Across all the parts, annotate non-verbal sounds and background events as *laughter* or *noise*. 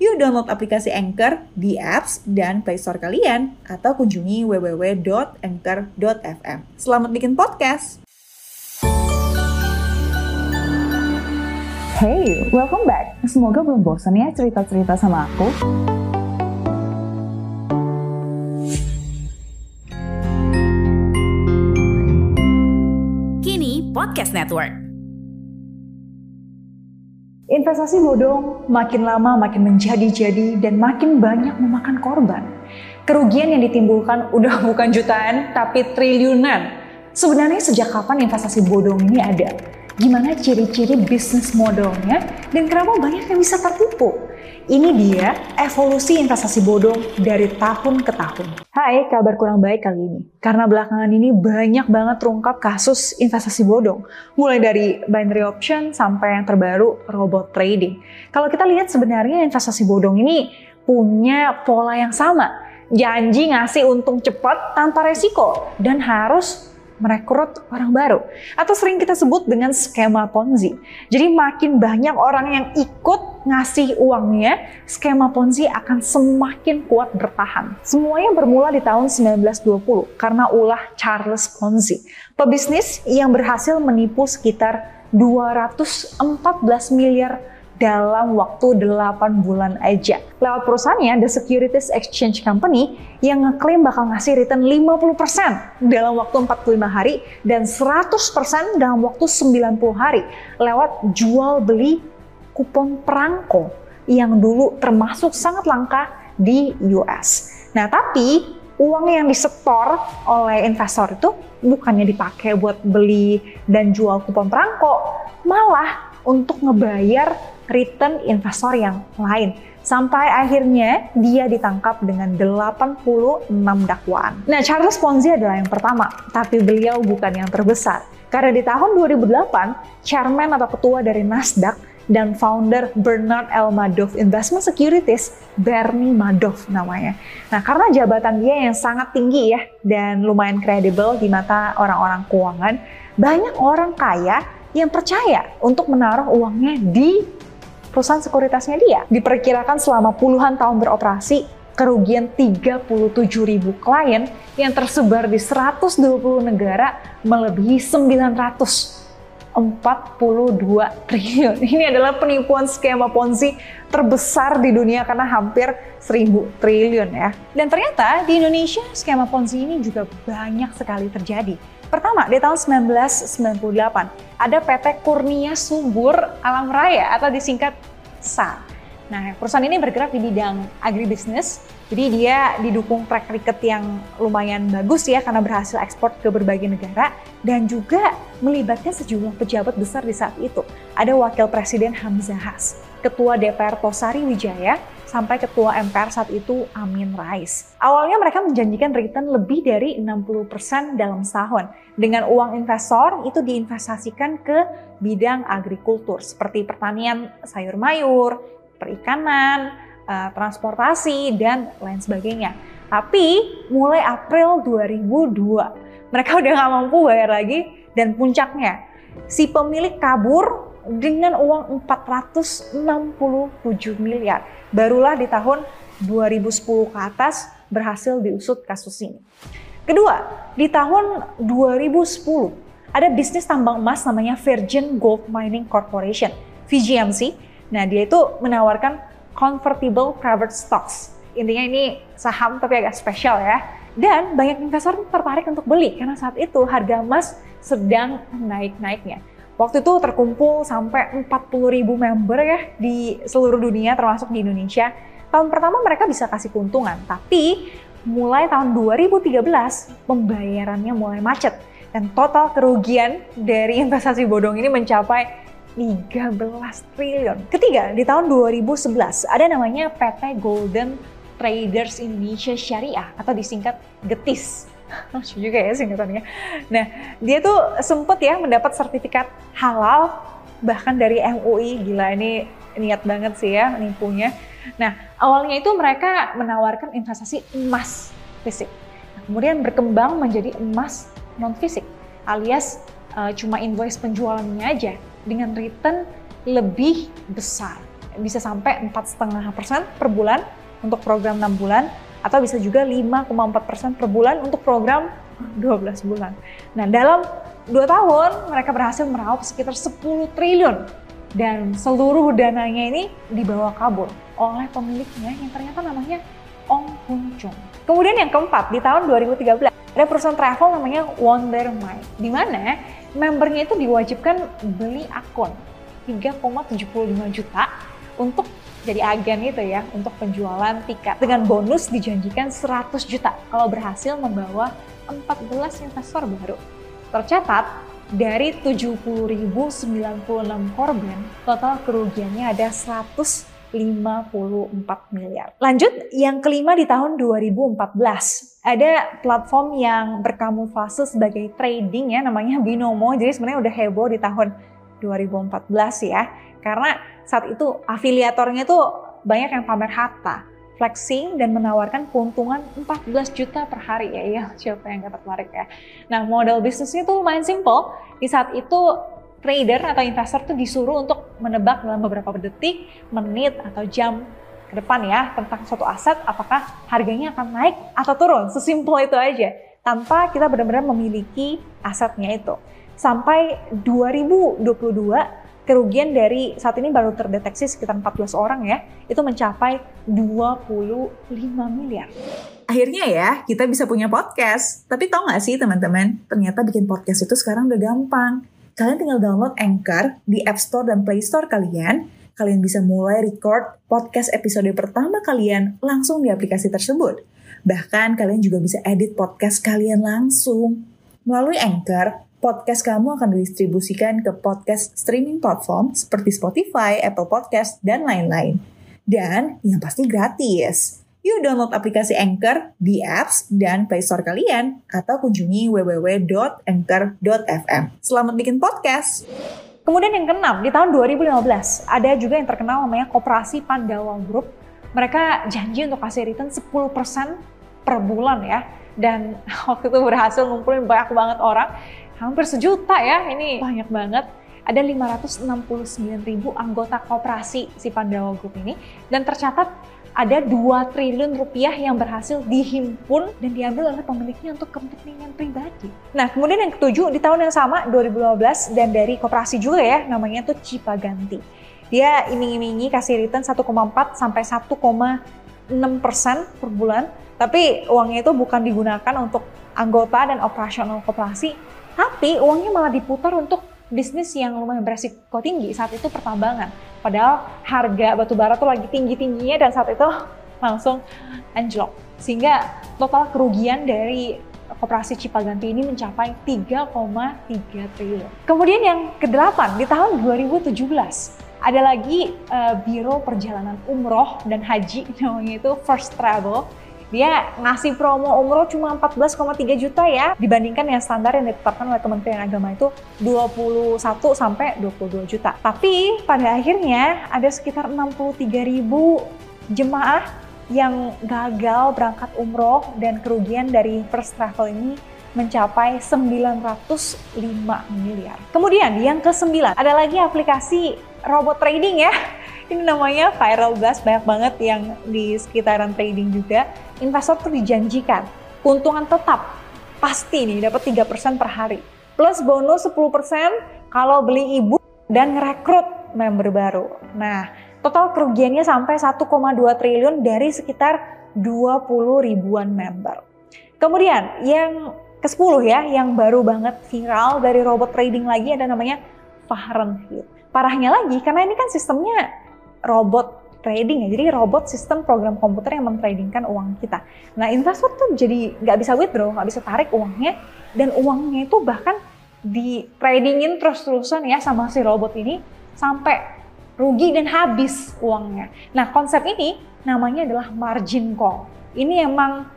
Yuk download aplikasi Anchor di apps dan Play Store kalian atau kunjungi www.anchor.fm. Selamat bikin podcast. Hey, welcome back. Semoga belum bosan ya cerita-cerita sama aku. Kini Podcast Network. Investasi bodong makin lama makin menjadi-jadi dan makin banyak memakan korban. Kerugian yang ditimbulkan udah bukan jutaan tapi triliunan. Sebenarnya sejak kapan investasi bodong ini ada? Gimana ciri-ciri bisnis modelnya dan kenapa banyak yang bisa tertipu? Ini dia evolusi investasi bodong dari tahun ke tahun. Hai, kabar kurang baik kali ini. Karena belakangan ini banyak banget terungkap kasus investasi bodong. Mulai dari binary option sampai yang terbaru robot trading. Kalau kita lihat sebenarnya investasi bodong ini punya pola yang sama. Janji ngasih untung cepat tanpa resiko dan harus merekrut orang baru atau sering kita sebut dengan skema Ponzi. Jadi makin banyak orang yang ikut ngasih uangnya, skema Ponzi akan semakin kuat bertahan. Semuanya bermula di tahun 1920 karena ulah Charles Ponzi, pebisnis yang berhasil menipu sekitar 214 miliar dalam waktu 8 bulan aja. Lewat perusahaannya, The Securities Exchange Company yang ngeklaim bakal ngasih return 50% dalam waktu 45 hari dan 100% dalam waktu 90 hari lewat jual beli kupon perangko yang dulu termasuk sangat langka di US. Nah, tapi uang yang disetor oleh investor itu bukannya dipakai buat beli dan jual kupon perangko, malah untuk ngebayar return investor yang lain. Sampai akhirnya dia ditangkap dengan 86 dakwaan. Nah, Charles Ponzi adalah yang pertama, tapi beliau bukan yang terbesar. Karena di tahun 2008, chairman atau ketua dari Nasdaq dan founder Bernard L. Madoff Investment Securities, Bernie Madoff namanya. Nah, karena jabatan dia yang sangat tinggi ya dan lumayan kredibel di mata orang-orang keuangan, banyak orang kaya yang percaya untuk menaruh uangnya di perusahaan sekuritasnya dia. Diperkirakan selama puluhan tahun beroperasi, kerugian 37 ribu klien yang tersebar di 120 negara melebihi 942 triliun. *laughs* Ini adalah penipuan skema Ponzi terbesar di dunia karena hampir 1000 triliun ya. Dan ternyata di Indonesia skema Ponzi ini juga banyak sekali terjadi. Pertama, di tahun 1998 ada PT Kurnia Subur Alam Raya atau disingkat SA. Nah, perusahaan ini bergerak di bidang agribisnis, jadi dia didukung track record yang lumayan bagus ya karena berhasil ekspor ke berbagai negara dan juga melibatkan sejumlah pejabat besar di saat itu. Ada Wakil Presiden Hamzah Has, Ketua DPR Tosari Wijaya, sampai Ketua MPR saat itu Amin Rais. Awalnya mereka menjanjikan return lebih dari 60% dalam setahun. Dengan uang investor itu diinvestasikan ke bidang agrikultur seperti pertanian sayur mayur, perikanan, uh, transportasi, dan lain sebagainya. Tapi mulai April 2002, mereka *laughs* udah nggak mampu bayar lagi dan puncaknya si pemilik kabur dengan uang 467 miliar. Barulah di tahun 2010 ke atas berhasil diusut kasus ini. Kedua, di tahun 2010 ada bisnis tambang emas namanya Virgin Gold Mining Corporation, VGMC. Nah, dia itu menawarkan convertible private stocks. Intinya ini saham tapi agak spesial ya. Dan banyak investor tertarik untuk beli karena saat itu harga emas sedang naik-naiknya. Waktu itu terkumpul sampai 40 ribu member ya di seluruh dunia termasuk di Indonesia. Tahun pertama mereka bisa kasih keuntungan, tapi mulai tahun 2013 pembayarannya mulai macet dan total kerugian dari investasi bodong ini mencapai 13 triliun. Ketiga, di tahun 2011 ada namanya PT Golden Traders Indonesia Syariah atau disingkat GETIS. *laughs* Lucu juga ya singkatannya. Nah, dia tuh sempet ya mendapat sertifikat halal bahkan dari MUI. Gila ini niat banget sih ya nipunya. Nah, awalnya itu mereka menawarkan investasi emas fisik. Nah, kemudian berkembang menjadi emas non fisik alias uh, cuma invoice penjualannya aja dengan return lebih besar. Bisa sampai 4,5% per bulan untuk program 6 bulan atau bisa juga 5,4% per bulan untuk program *laughs* 12 bulan. Nah, dalam 2 tahun mereka berhasil meraup sekitar 10 triliun dan seluruh dananya ini dibawa kabur oleh pemiliknya yang ternyata namanya Ong Hun Chung. Kemudian yang keempat, di tahun 2013 ada perusahaan travel namanya Wonder Mind, di mana membernya itu diwajibkan beli akun 3,75 juta untuk jadi agen itu ya untuk penjualan tiket dengan bonus dijanjikan 100 juta kalau berhasil membawa 14 investor baru. Tercatat dari 70.096 korban, total kerugiannya ada 154 miliar. Lanjut, yang kelima di tahun 2014, ada platform yang berkamuflase sebagai trading ya, namanya Binomo. Jadi sebenarnya udah heboh di tahun 2014 ya. Karena saat itu afiliatornya tuh banyak yang pamer harta, flexing dan menawarkan keuntungan 14 juta per hari ya. Iya, siapa yang gak tertarik ya. Nah, model bisnisnya tuh main simple. Di saat itu trader atau investor tuh disuruh untuk menebak dalam beberapa detik, menit atau jam ke depan ya tentang suatu aset apakah harganya akan naik atau turun. Sesimpel itu aja. Tanpa kita benar-benar memiliki asetnya itu sampai 2022 kerugian dari saat ini baru terdeteksi sekitar 14 orang ya, itu mencapai 25 miliar. Akhirnya ya, kita bisa punya podcast. Tapi tau gak sih teman-teman, ternyata bikin podcast itu sekarang udah gampang. Kalian tinggal download Anchor di App Store dan Play Store kalian. Kalian bisa mulai record podcast episode pertama kalian langsung di aplikasi tersebut. Bahkan kalian juga bisa edit podcast kalian langsung. Melalui Anchor, podcast kamu akan didistribusikan ke podcast streaming platform seperti Spotify, Apple Podcast, dan lain-lain. Dan yang pasti gratis. Yuk download aplikasi Anchor di apps dan Play Store kalian atau kunjungi www.anchor.fm. Selamat bikin podcast! Kemudian yang keenam, di tahun 2015 ada juga yang terkenal namanya Koperasi Pandawa Group. Mereka janji untuk kasih return 10% per bulan ya. Dan *laughs* waktu itu berhasil ngumpulin banyak banget orang hampir sejuta ya, ini banyak banget. Ada 569 ribu anggota koperasi si Pandawa Group ini dan tercatat ada 2 triliun rupiah yang berhasil dihimpun dan diambil oleh pemiliknya untuk kepentingan pribadi. Nah, kemudian yang ketujuh di tahun yang sama 2012 dan dari koperasi juga ya, namanya tuh Cipaganti. Dia iming-imingi kasih return 1,4 sampai 1,6 persen per bulan, tapi uangnya itu bukan digunakan untuk anggota dan operasional koperasi, tapi uangnya malah diputar untuk bisnis yang lumayan beresiko tinggi saat itu pertambangan. Padahal harga batu bara tuh lagi tinggi-tingginya dan saat itu langsung anjlok. Sehingga total kerugian dari Koperasi Cipaganti ini mencapai 3,3 triliun. Kemudian yang kedelapan di tahun 2017 ada lagi uh, Biro Perjalanan Umroh dan Haji *laughs* namanya itu First Travel dia ngasih promo umroh cuma 14,3 juta ya dibandingkan yang standar yang ditetapkan oleh Kementerian Agama itu 21 sampai 22 juta. Tapi pada akhirnya ada sekitar 63 ribu jemaah yang gagal berangkat umroh dan kerugian dari first travel ini mencapai 905 miliar. Kemudian yang ke-9 ada lagi aplikasi robot trading ya ini namanya viral blast banyak banget yang di sekitaran trading juga investor tuh dijanjikan keuntungan tetap. Pasti nih dapat 3% per hari. Plus bonus 10% kalau beli ibu dan ngerekrut member baru. Nah total kerugiannya sampai 1,2 triliun dari sekitar 20 ribuan member. Kemudian yang ke-10 ya yang baru banget viral dari robot trading lagi ada namanya Fahrenheit. Parahnya lagi karena ini kan sistemnya robot trading ya. Jadi robot sistem program komputer yang mentradingkan uang kita. Nah investor tuh jadi nggak bisa withdraw, nggak bisa tarik uangnya dan uangnya itu bahkan di tradingin terus-terusan ya sama si robot ini sampai rugi dan habis uangnya. Nah konsep ini namanya adalah margin call. Ini emang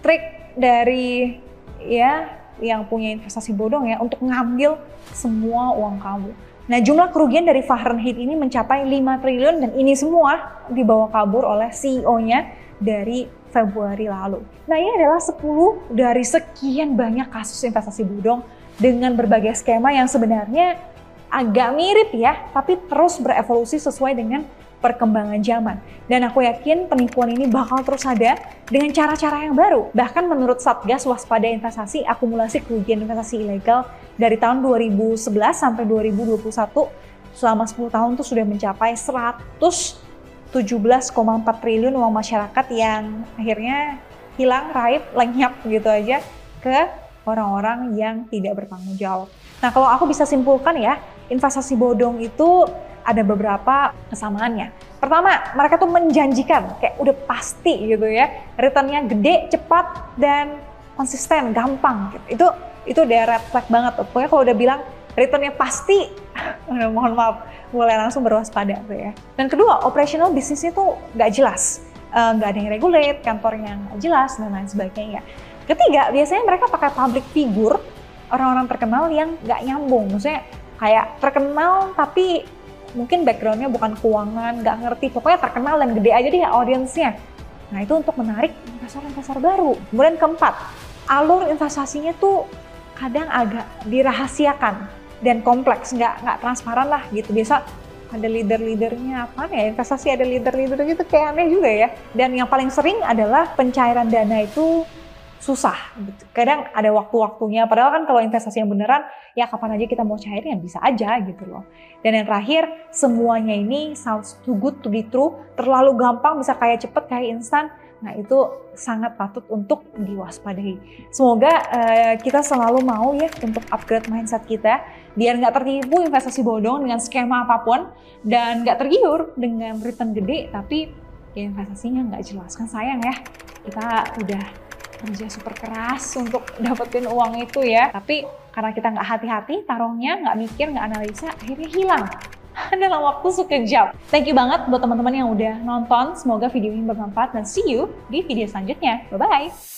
trik dari ya yang punya investasi bodong ya untuk ngambil semua uang kamu. Nah jumlah kerugian dari Fahrenheit ini mencapai 5 triliun dan ini semua dibawa kabur oleh CEO-nya dari Februari lalu. Nah ini adalah 10 dari sekian banyak kasus investasi bodong dengan berbagai skema yang sebenarnya agak mirip ya, tapi terus berevolusi sesuai dengan perkembangan zaman. Dan aku yakin penipuan ini bakal terus ada dengan cara-cara yang baru. Bahkan menurut Satgas Waspada Investasi, akumulasi kerugian investasi ilegal dari tahun 2011 sampai 2021 selama 10 tahun itu sudah mencapai 117,4 triliun uang masyarakat yang akhirnya hilang, raib, lenyap gitu aja ke orang-orang yang tidak bertanggung jawab. Nah kalau aku bisa simpulkan ya, investasi bodong itu ada beberapa kesamaannya. Pertama, mereka tuh menjanjikan kayak udah pasti gitu ya, returnnya gede, cepat dan konsisten, gampang gitu. Itu itu udah red flag banget tuh. Pokoknya kalau udah bilang returnnya pasti, *laughs* mohon maaf, mulai langsung berwaspada tuh ya. Dan kedua, operational bisnisnya tuh nggak jelas, eh, nggak uh, ada yang regulate, kantornya nggak jelas dan lain sebagainya. Ketiga, biasanya mereka pakai public figure, orang-orang terkenal yang nggak nyambung, maksudnya kayak terkenal tapi mungkin backgroundnya bukan keuangan, nggak ngerti, pokoknya terkenal dan gede aja deh audiensnya. Nah itu untuk menarik investor-investor baru. Kemudian keempat, alur investasinya tuh kadang agak dirahasiakan dan kompleks, nggak nggak transparan lah gitu. Biasa ada leader-leadernya apa ya investasi ada leader-leader gitu kayak aneh juga ya. Dan yang paling sering adalah pencairan dana itu susah. Kadang ada waktu-waktunya. Padahal kan kalau investasi yang beneran, ya kapan aja kita mau cairin ya bisa aja gitu loh. Dan yang terakhir, semuanya ini sounds too good to be true. Terlalu gampang, bisa kayak cepet, kayak instan. Nah itu sangat patut untuk diwaspadai. Semoga uh, kita selalu mau ya untuk upgrade mindset kita biar nggak tertipu investasi bodong dengan skema apa pun dan nggak tergiur dengan return gede tapi ya investasinya nggak jelas kan sayang ya kita udah kerja super keras untuk dapetin uang itu ya. Tapi karena kita nggak hati-hati, taruhnya nggak mikir, nggak analisa, akhirnya hilang *laughs* dalam waktu sekejap. Thank you banget buat teman-teman yang udah nonton. Semoga video ini bermanfaat dan see you di video selanjutnya. Bye-bye.